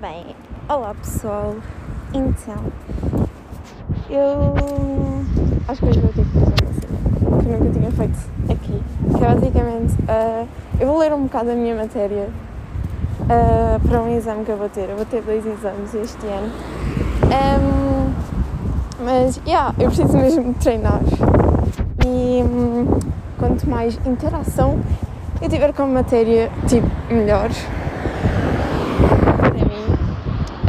Bem, olá pessoal. Então, eu acho que hoje vou ter que fazer uma cena que nunca tinha feito aqui. Que é basicamente, uh, eu vou ler um bocado a minha matéria uh, para um exame que eu vou ter. Eu vou ter dois exames este ano. Um, mas, yeah, eu preciso mesmo de treinar. E um, quanto mais interação eu tiver com a matéria, tipo, melhor.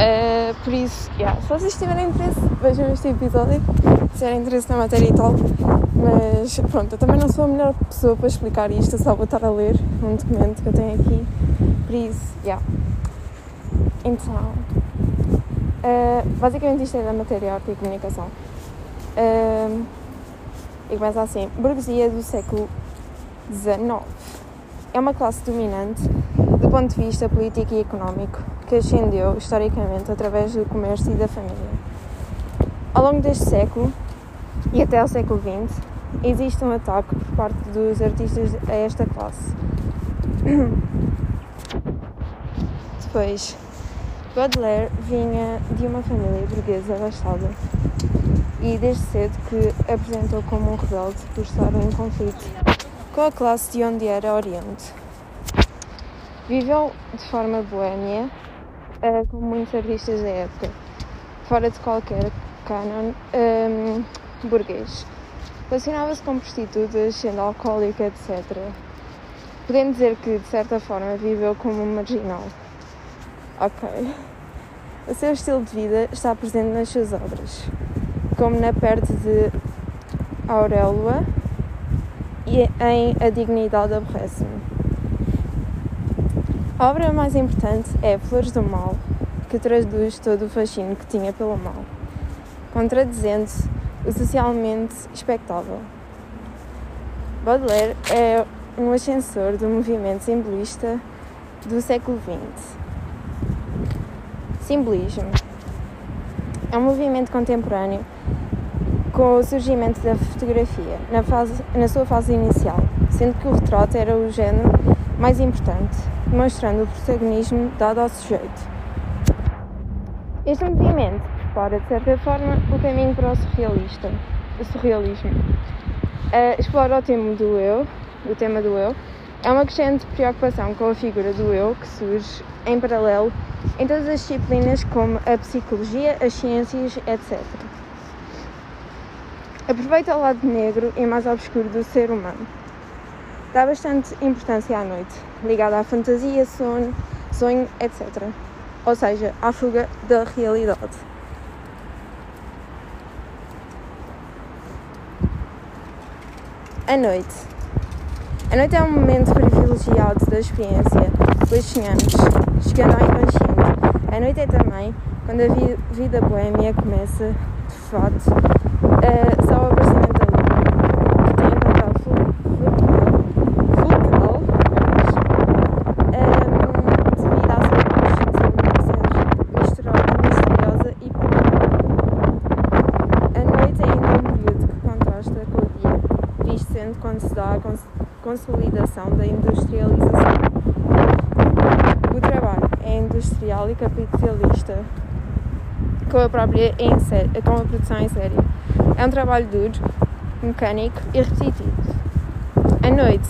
Uh, por isso, yeah, se vocês tiverem interesse, vejam este episódio, se tiverem interesse na matéria e tal. Mas pronto, eu também não sou a melhor pessoa para explicar isto, só vou estar a ler um documento que eu tenho aqui. Por isso, yeah. Então, uh, basicamente isto é da matéria arte e comunicação. Uh, e começa assim: burguesia do século XIX é uma classe dominante do ponto de vista político e económico que ascendeu historicamente através do comércio e da família. Ao longo deste século e até ao século XX, existe um ataque por parte dos artistas a esta classe. Depois, Baudelaire vinha de uma família burguesa abastada e desde cedo que apresentou como um rebelde por estar em conflito com a classe de onde era oriente. Viveu de forma boêmia, uh, como muitos artistas da época, fora de qualquer canon um, burguês. Relacionava-se com prostitutas, sendo alcoólica, etc. Podendo dizer que, de certa forma, viveu como um marginal. Ok. O seu estilo de vida está presente nas suas obras, como na Perde de Aurélia, e em A Dignidade Aborrece-me. A obra mais importante é Flores do Mal, que traduz todo o fascínio que tinha pelo mal, contradizendo o socialmente expectável. Baudelaire é um ascensor do movimento simbolista do século XX. Simbolismo é um movimento contemporâneo com o surgimento da fotografia na, fase, na sua fase inicial, sendo que o retrato era o género mais importante, demonstrando o protagonismo dado ao sujeito. Este movimento prepara, de certa forma, o caminho para o surrealista, o surrealismo. Uh, explora o tema do eu, o tema do eu, é uma crescente preocupação com a figura do eu que surge em paralelo em todas as disciplinas como a psicologia, as ciências, etc. Aproveita o lado negro e mais obscuro do ser humano. Dá bastante importância à noite, ligada à fantasia, sono, sonho, etc. Ou seja, à fuga da realidade. A noite. A noite é um momento privilegiado da experiência, pois sonhamos, chegando ao inconsciente. A noite é também quando a vida boêmia começa, de fato, uh, só o aparecimento da lua, que tem um papel fulcral, um, devido à sua consciência misturada, misteriosa e pura. A noite é ainda um período que contrasta com o sendo quando se dá a cons consolidação da industrialização. O trabalho é industrial e capitalista com a própria em com a produção em série. É um trabalho duro, mecânico e repetitivo. A noite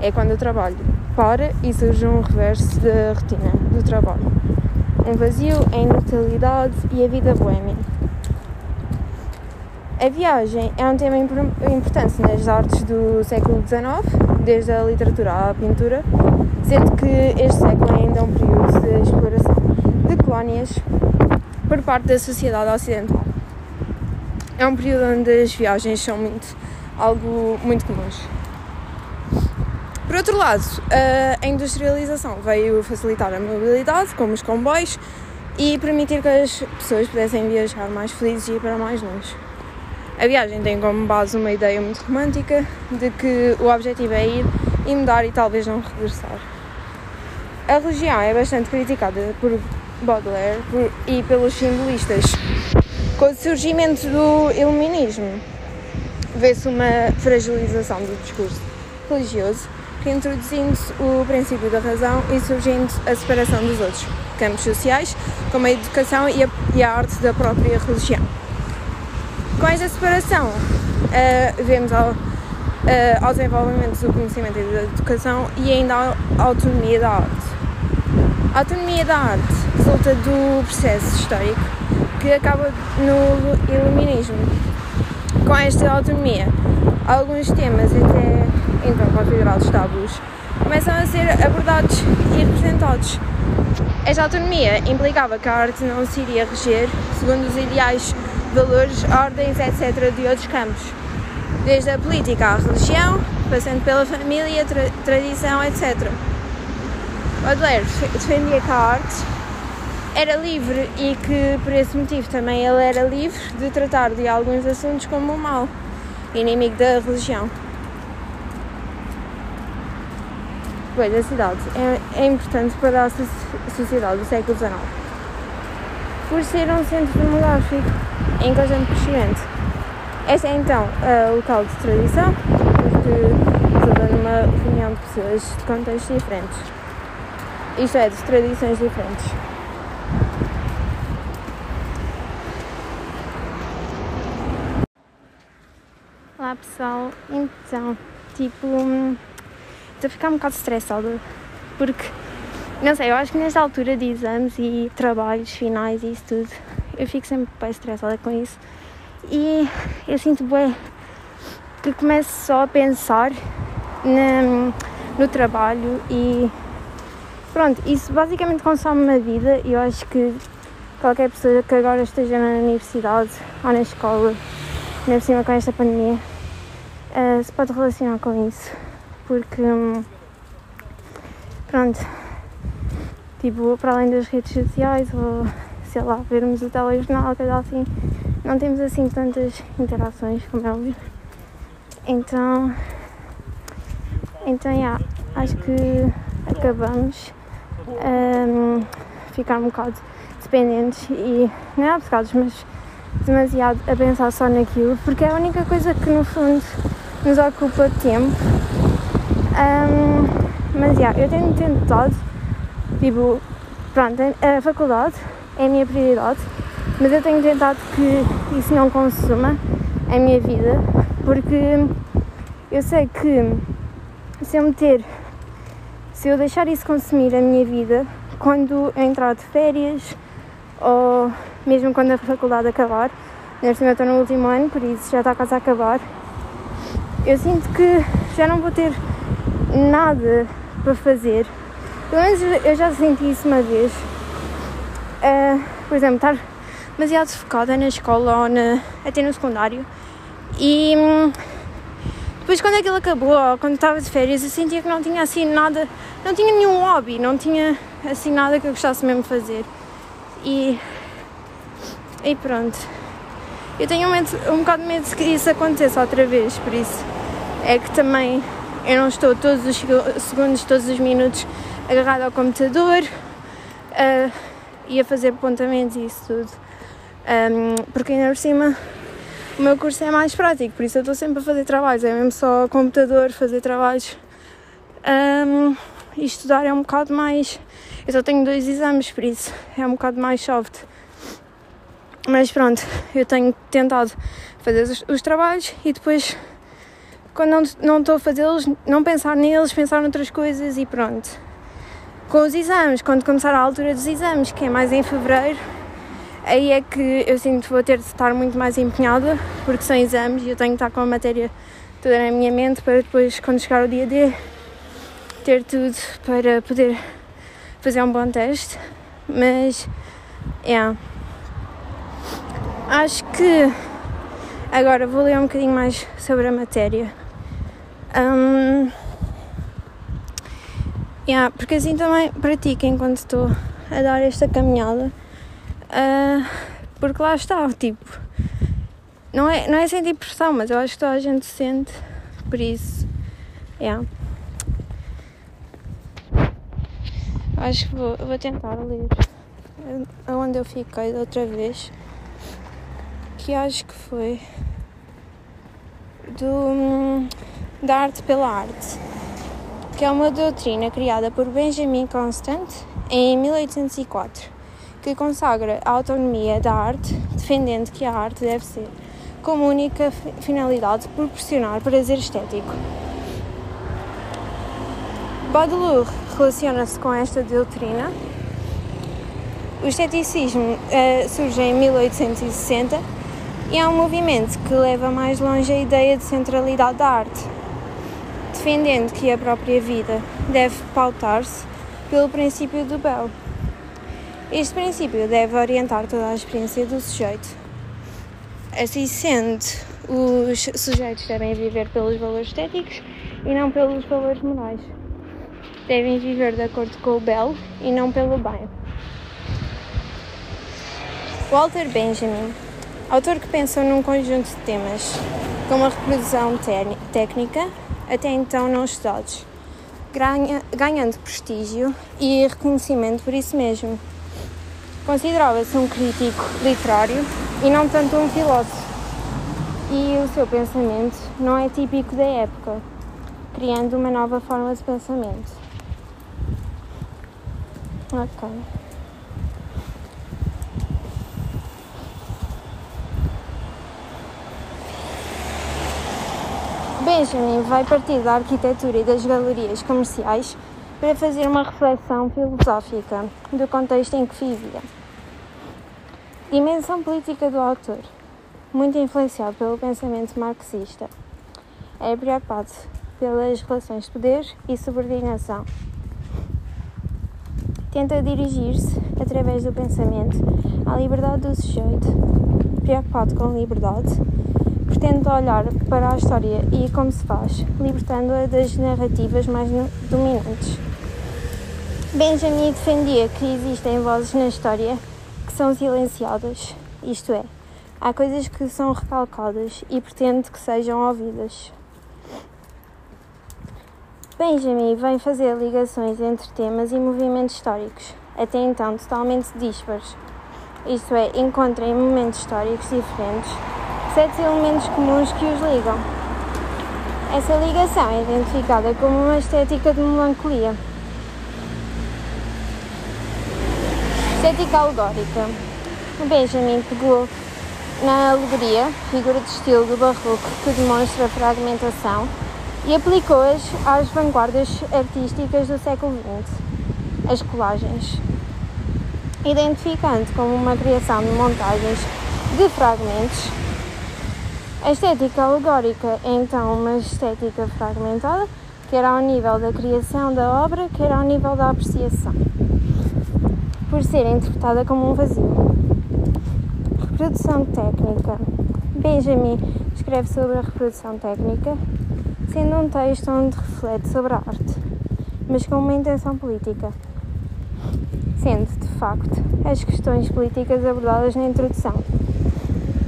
é quando o trabalho para e surge um reverso da rotina do trabalho. Um vazio, a inutilidade e a vida boêmia. A viagem é um tema importante nas artes do século XIX, desde a literatura à pintura, sendo que este século é ainda um período de exploração de colónias por parte da sociedade ocidental é um período onde as viagens são muito, algo muito comuns. Por outro lado, a industrialização veio facilitar a mobilidade, como os comboios, e permitir que as pessoas pudessem viajar mais felizes e ir para mais longe. A viagem tem como base uma ideia muito romântica de que o objetivo é ir e mudar e talvez não regressar. A religião é bastante criticada por Baudelaire e pelos simbolistas com o surgimento do iluminismo, vê-se uma fragilização do discurso religioso, reintroduzindo-se o princípio da razão e surgindo a separação dos outros. campos sociais, como a educação e a, e a arte da própria religião. Com esta separação, uh, vemos ao, uh, ao desenvolvimento do conhecimento e da educação e ainda a autonomia da arte. A autonomia da arte resulta do processo histórico que acaba no iluminismo. Com esta autonomia, alguns temas até então considerados tabus começam a ser abordados e representados. Esta autonomia implicava que a arte não se iria reger segundo os ideais, valores, ordens, etc. de outros campos, desde a política à religião, passando pela família, tra tradição, etc. Baudelaire defendia que a arte era livre e que por esse motivo também ele era livre de tratar de alguns assuntos como o mal, inimigo da religião. Bem, da cidade é, é importante para a sociedade do século XIX por ser um centro demográfico em constante crescimento. Este é então o local de tradição, porque resulta numa reunião de pessoas de contextos diferentes, isto é, de tradições diferentes. Olá pessoal, então, tipo, estou a ficar um bocado estressada porque, não sei, eu acho que nesta altura de exames e trabalhos finais e isso tudo, eu fico sempre bem estressada com isso e eu sinto bem que começo só a pensar na, no trabalho e pronto, isso basicamente consome uma vida e eu acho que qualquer pessoa que agora esteja na universidade ou na escola ainda por cima com esta pandemia, uh, se pode relacionar com isso. Porque, um, pronto, tipo, para além das redes sociais ou, sei lá, vermos o telejornal, coisa assim, não temos assim tantas interações, como é óbvio. Então, então, yeah, acho que acabamos um, ficar um bocado dependentes e, não é obcecados, mas demasiado a pensar só naquilo, porque é a única coisa que no fundo nos ocupa tempo. Um, mas yeah, eu tenho tentado, tipo, pronto, a faculdade é a minha prioridade, mas eu tenho tentado que isso não consuma a minha vida, porque eu sei que se eu meter, se eu deixar isso consumir a minha vida, quando eu entrar de férias ou mesmo quando a faculdade acabar. Neste momento estou no último ano, por isso já está quase a acabar. Eu sinto que já não vou ter nada para fazer. Pelo menos eu já senti isso uma vez. Uh, por exemplo, estar demasiado focada na escola ou na, até no secundário. E hum, depois quando aquilo acabou, ou quando estava de férias, eu sentia que não tinha assim nada, não tinha nenhum hobby, não tinha assim nada que eu gostasse mesmo de fazer. E e pronto. Eu tenho um, medo, um bocado de medo que isso aconteça outra vez, por isso é que também eu não estou todos os segundos, todos os minutos agarrada ao computador uh, e a fazer apontamentos e isso tudo. Um, porque ainda por cima o meu curso é mais prático, por isso eu estou sempre a fazer trabalhos, é mesmo só computador, fazer trabalhos. Um, e estudar é um bocado mais. Eu só tenho dois exames, por isso é um bocado mais soft. Mas pronto, eu tenho tentado fazer os, os trabalhos e depois, quando não estou a fazê-los, não pensar neles, pensar noutras coisas e pronto. Com os exames, quando começar a altura dos exames, que é mais em fevereiro, aí é que eu sinto que vou ter de estar muito mais empenhada, porque são exames e eu tenho que estar com a matéria toda na minha mente para depois, quando chegar o dia D, ter tudo para poder fazer um bom teste. Mas, é. Yeah. Acho que agora vou ler um bocadinho mais sobre a matéria. Um, yeah, porque assim também pratico enquanto estou a dar esta caminhada. Uh, porque lá está, tipo, não é, não é sentir pressão, mas eu acho que toda a gente sente, por isso, yeah. Acho que vou, vou tentar ler aonde eu fiquei da outra vez que acho que foi do da arte pela arte. Que é uma doutrina criada por Benjamin Constant em 1804, que consagra a autonomia da arte, defendendo que a arte deve ser, como única finalidade, proporcionar prazer estético. Baudelaire relaciona-se com esta doutrina. O esteticismo uh, surge em 1860 e é um movimento que leva mais longe a ideia de centralidade da arte, defendendo que a própria vida deve pautar-se pelo princípio do belo. Este princípio deve orientar toda a experiência do sujeito. Assim sendo, os sujeitos devem viver pelos valores estéticos e não pelos valores morais devem viver de acordo com o belo e não pelo bem. Walter Benjamin, autor que pensou num conjunto de temas com uma reprodução técnica até então não estudados, ganha, ganhando prestígio e reconhecimento por isso mesmo. Considerava-se um crítico literário e não tanto um filósofo, e o seu pensamento não é típico da época, criando uma nova forma de pensamento. Ok. Benjamin vai partir da arquitetura e das galerias comerciais para fazer uma reflexão filosófica do contexto em que vivia. Dimensão política do autor, muito influenciado pelo pensamento marxista, é preocupado pelas relações de poder e subordinação tenta dirigir-se, através do pensamento, à liberdade do sujeito, preocupado com liberdade, pretende olhar para a história e como se faz, libertando-a das narrativas mais dominantes. Benjamin defendia que existem vozes na história que são silenciadas, isto é, há coisas que são recalcadas e pretende que sejam ouvidas. Benjamin vem fazer ligações entre temas e movimentos históricos, até então totalmente dispares. Isto é, encontra em momentos históricos diferentes sete elementos comuns que os ligam. Essa ligação é identificada como uma estética de melancolia. Estética alegórica. Benjamin pegou na alegoria, figura de estilo do barroco que demonstra fragmentação e aplicou-as às vanguardas artísticas do século XX, as colagens, identificando como uma criação de montagens de fragmentos. A estética alegórica é então uma estética fragmentada, quer ao nível da criação da obra, quer ao nível da apreciação, por ser interpretada como um vazio. Reprodução técnica. Benjamin escreve sobre a reprodução técnica sendo um texto onde reflete sobre a arte, mas com uma intenção política. Sendo, de facto, as questões políticas abordadas na introdução.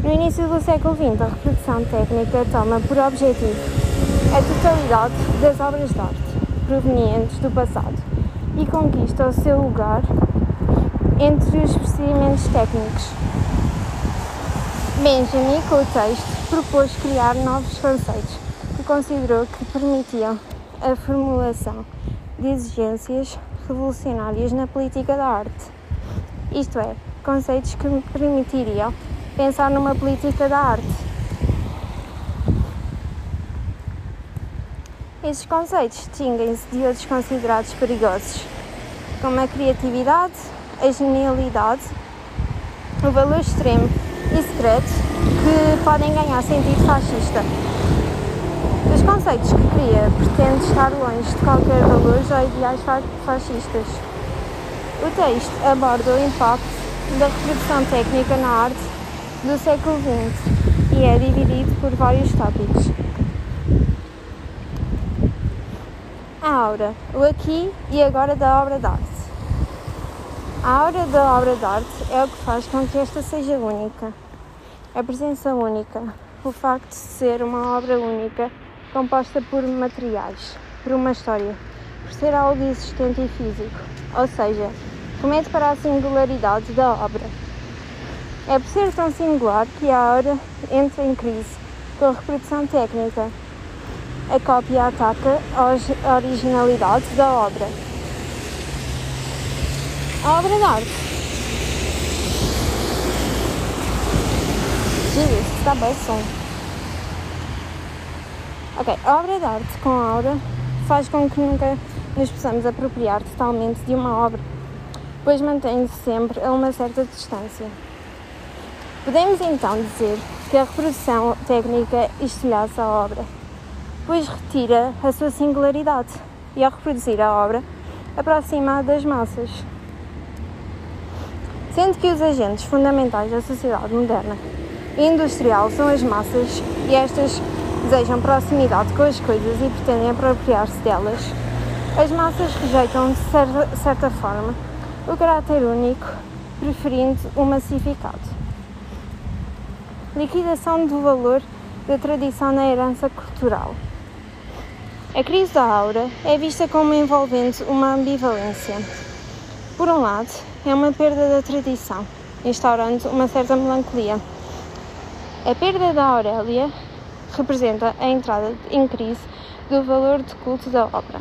No início do século XX, a reprodução técnica toma por objetivo a totalidade das obras de arte provenientes do passado e conquista o seu lugar entre os procedimentos técnicos. Benjamin, com o texto, propôs criar novos conceitos considerou que permitiam a formulação de exigências revolucionárias na política da arte, isto é, conceitos que permitiriam pensar numa política da arte. Estes conceitos distinguem-se de outros considerados perigosos, como a criatividade, a genialidade, o valor extremo e secreto, que podem ganhar sentido fascista conceitos que cria pretende estar longe de qualquer valores ou ideais fascistas. O texto aborda o impacto da reprodução técnica na arte do século XX e é dividido por vários tópicos. A aura, o aqui e agora da obra de arte. A aura da obra de arte é o que faz com que esta seja única. A presença única, o facto de ser uma obra única composta por materiais, por uma história, por ser algo existente e físico, ou seja, remete para a singularidade da obra. É por ser tão singular que a obra entra em crise com a reprodução técnica. a cópia ataca a originalidade da obra. A obra de arte. Jesus, está bem som. Ok, a obra de arte com aura faz com que nunca nos possamos apropriar totalmente de uma obra, pois mantém-se sempre a uma certa distância. Podemos então dizer que a reprodução técnica estilhaça a obra, pois retira a sua singularidade e, ao reproduzir a obra, aproxima-a das massas. Sendo que os agentes fundamentais da sociedade moderna e industrial são as massas e estas desejam proximidade com as coisas e pretendem apropriar-se delas, as massas rejeitam de certa forma o caráter único, preferindo o massificado liquidação do valor da tradição na herança cultural. A crise da aura é vista como envolvendo uma ambivalência. Por um lado, é uma perda da tradição, instaurando uma certa melancolia. A perda da Aurélia representa a entrada em crise do valor de culto da obra.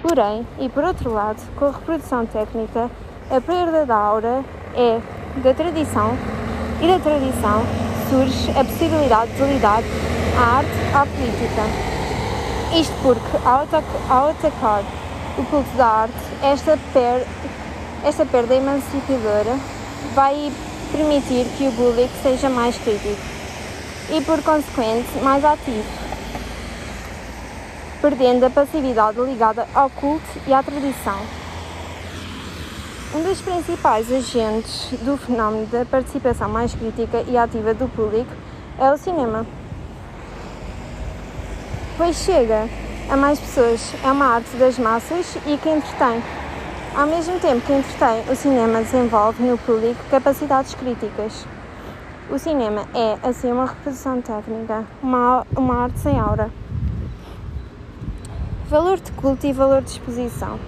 Porém, e por outro lado, com a reprodução técnica, a perda da aura é da tradição e da tradição surge a possibilidade de ligar a arte à política. Isto porque, ao, ao atacar o culto da arte, esta, per esta perda emancipadora vai permitir que o público seja mais crítico e, por consequente, mais ativo, perdendo a passividade ligada ao culto e à tradição. Um dos principais agentes do fenómeno da participação mais crítica e ativa do público é o cinema. Pois chega a mais pessoas, é uma arte das massas e que entretém. Ao mesmo tempo que entretém, o cinema desenvolve no público capacidades críticas. O cinema é, assim, uma reprodução técnica, uma, uma arte sem aura. Valor de culto e valor de exposição.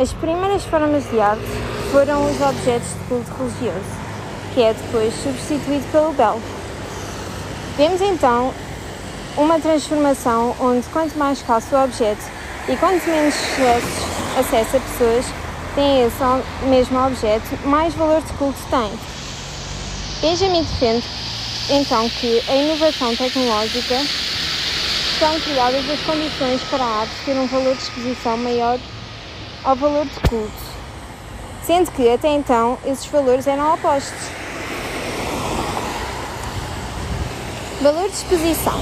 As primeiras formas de arte foram os objetos de culto religioso, que é depois substituído pelo belo. Vemos então uma transformação onde quanto mais escasso o objeto e quanto menos acesso a pessoas têm esse mesmo objeto, mais valor de culto tem. Benjamin defende então que a inovação tecnológica são criadas as condições para a arte ter um valor de exposição maior ao valor de culto, sendo que até então esses valores eram opostos. Valor de exposição.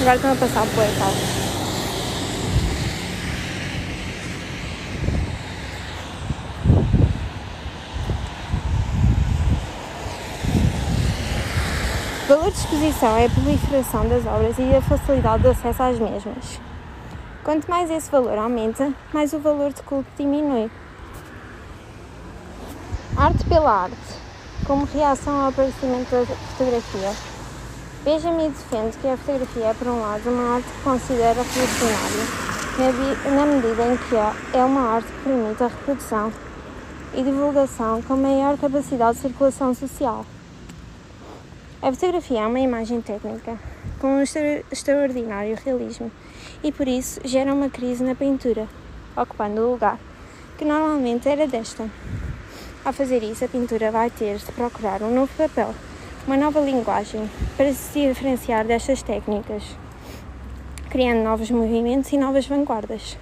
Agora estão a passar o poeta. Valor de exposição é a proliferação das obras e a facilidade de acesso às mesmas. Quanto mais esse valor aumenta, mais o valor de culto diminui. Arte pela arte, como reação ao aparecimento da fotografia. Benjamin defende que a fotografia é, por um lado, uma arte que considera revolucionária, na medida em que é uma arte que permite a reprodução e divulgação com maior capacidade de circulação social. A fotografia é uma imagem técnica com um extraordinário realismo e por isso gera uma crise na pintura, ocupando o lugar que normalmente era desta. Ao fazer isso, a pintura vai ter de procurar um novo papel, uma nova linguagem para se diferenciar destas técnicas, criando novos movimentos e novas vanguardas.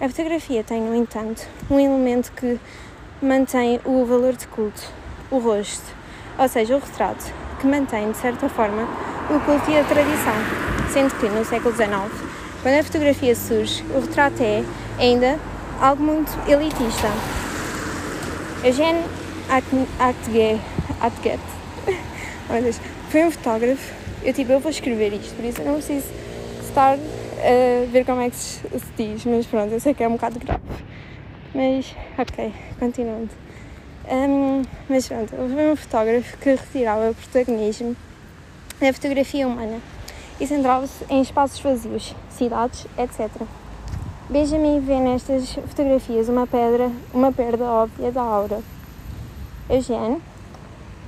A fotografia tem, no entanto, um elemento que mantém o valor de culto, o rosto, ou seja, o retrato, que mantém, de certa forma, o culto e a tradição, sendo que no século XIX quando a fotografia surge, o retrato é ainda algo muito elitista. Eugène Atget, Atget foi um fotógrafo. Eu tipo, eu vou escrever isto, por isso eu não preciso estar a ver como é que se, diz, mas pronto, eu sei que é um bocado grave. Mas, ok, continuando. Um, mas pronto, foi um fotógrafo que retirava o protagonismo da fotografia humana e centrava-se em espaços vazios, cidades, etc. Benjamin vê nestas fotografias uma pedra, uma perda óbvia da aura. Eugène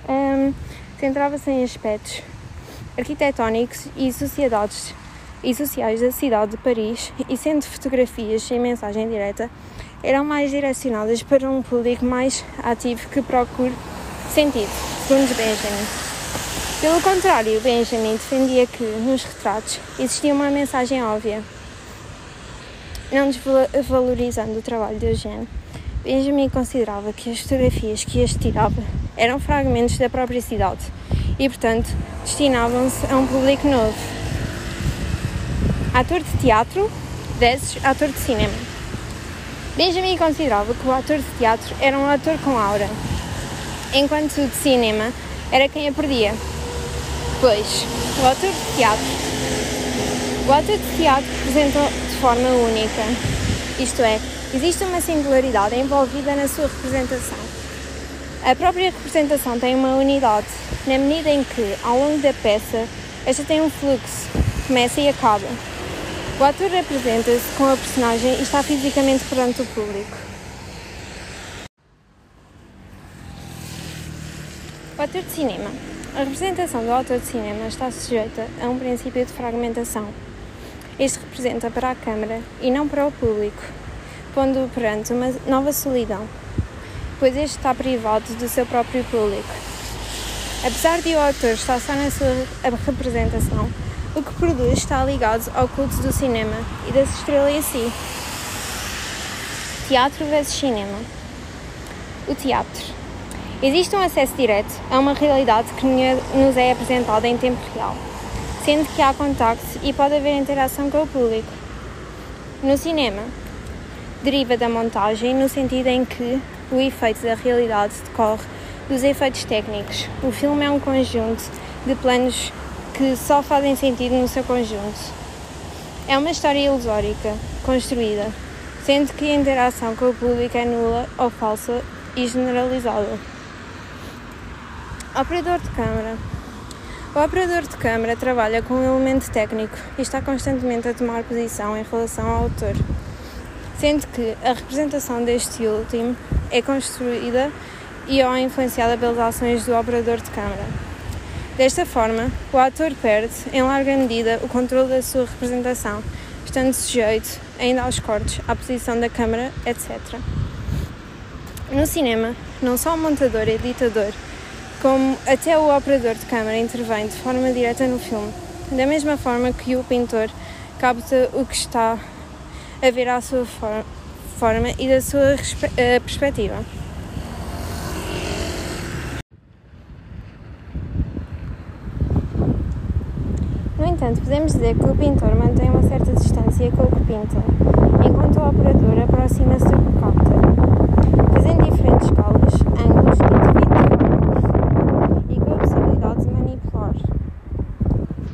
um, centrava-se em aspectos arquitetónicos e sociedades e sociais da cidade de Paris e sendo fotografias sem mensagem direta, eram mais direcionadas para um público mais ativo que procure sentido, segundo Benjamin. Pelo contrário, Benjamin defendia que, nos retratos, existia uma mensagem óbvia, não desvalorizando o trabalho de Eugène. Benjamin considerava que as fotografias que este tirava eram fragmentos da própria cidade e, portanto, destinavam-se a um público novo. Ator de teatro versus ator de cinema. Benjamin considerava que o ator de teatro era um ator com aura, enquanto o de cinema era quem a perdia. Pois, o ator de teatro, o ator de teatro representa de forma única, isto é, existe uma singularidade envolvida na sua representação. A própria representação tem uma unidade, na medida em que, ao longo da peça, esta tem um fluxo, começa e acaba. O ator representa-se com a personagem e está fisicamente perante o público. O ator de cinema. A representação do autor de cinema está sujeita a um princípio de fragmentação. Este representa para a câmara e não para o público, pondo-o perante uma nova solidão, pois este está privado do seu próprio público. Apesar de o autor estar só na sua representação, o que produz está ligado ao culto do cinema e da estrela em si. Teatro versus cinema. O teatro. Existe um acesso direto a uma realidade que nos é apresentada em tempo real, sendo que há contacto e pode haver interação com o público. No cinema, deriva da montagem no sentido em que o efeito da realidade decorre dos efeitos técnicos. O filme é um conjunto de planos que só fazem sentido no seu conjunto. É uma história ilusórica, construída, sendo que a interação com o público é nula ou falsa e generalizada. Operador de câmara. O operador de câmara trabalha com um elemento técnico e está constantemente a tomar posição em relação ao autor, sendo que a representação deste último é construída e ou influenciada pelas ações do operador de câmara. Desta forma, o ator perde, em larga medida, o controle da sua representação, estando sujeito ainda aos cortes, à posição da câmara, etc. No cinema, não só o montador e editador, como até o operador de câmara intervém de forma direta no filme, da mesma forma que o pintor capta o que está a ver à sua forma e da sua uh, perspectiva. entanto, podemos dizer que o pintor mantém uma certa distância com o que pinta, enquanto o operador aproxima-se do que capta, fazendo diferentes cálculos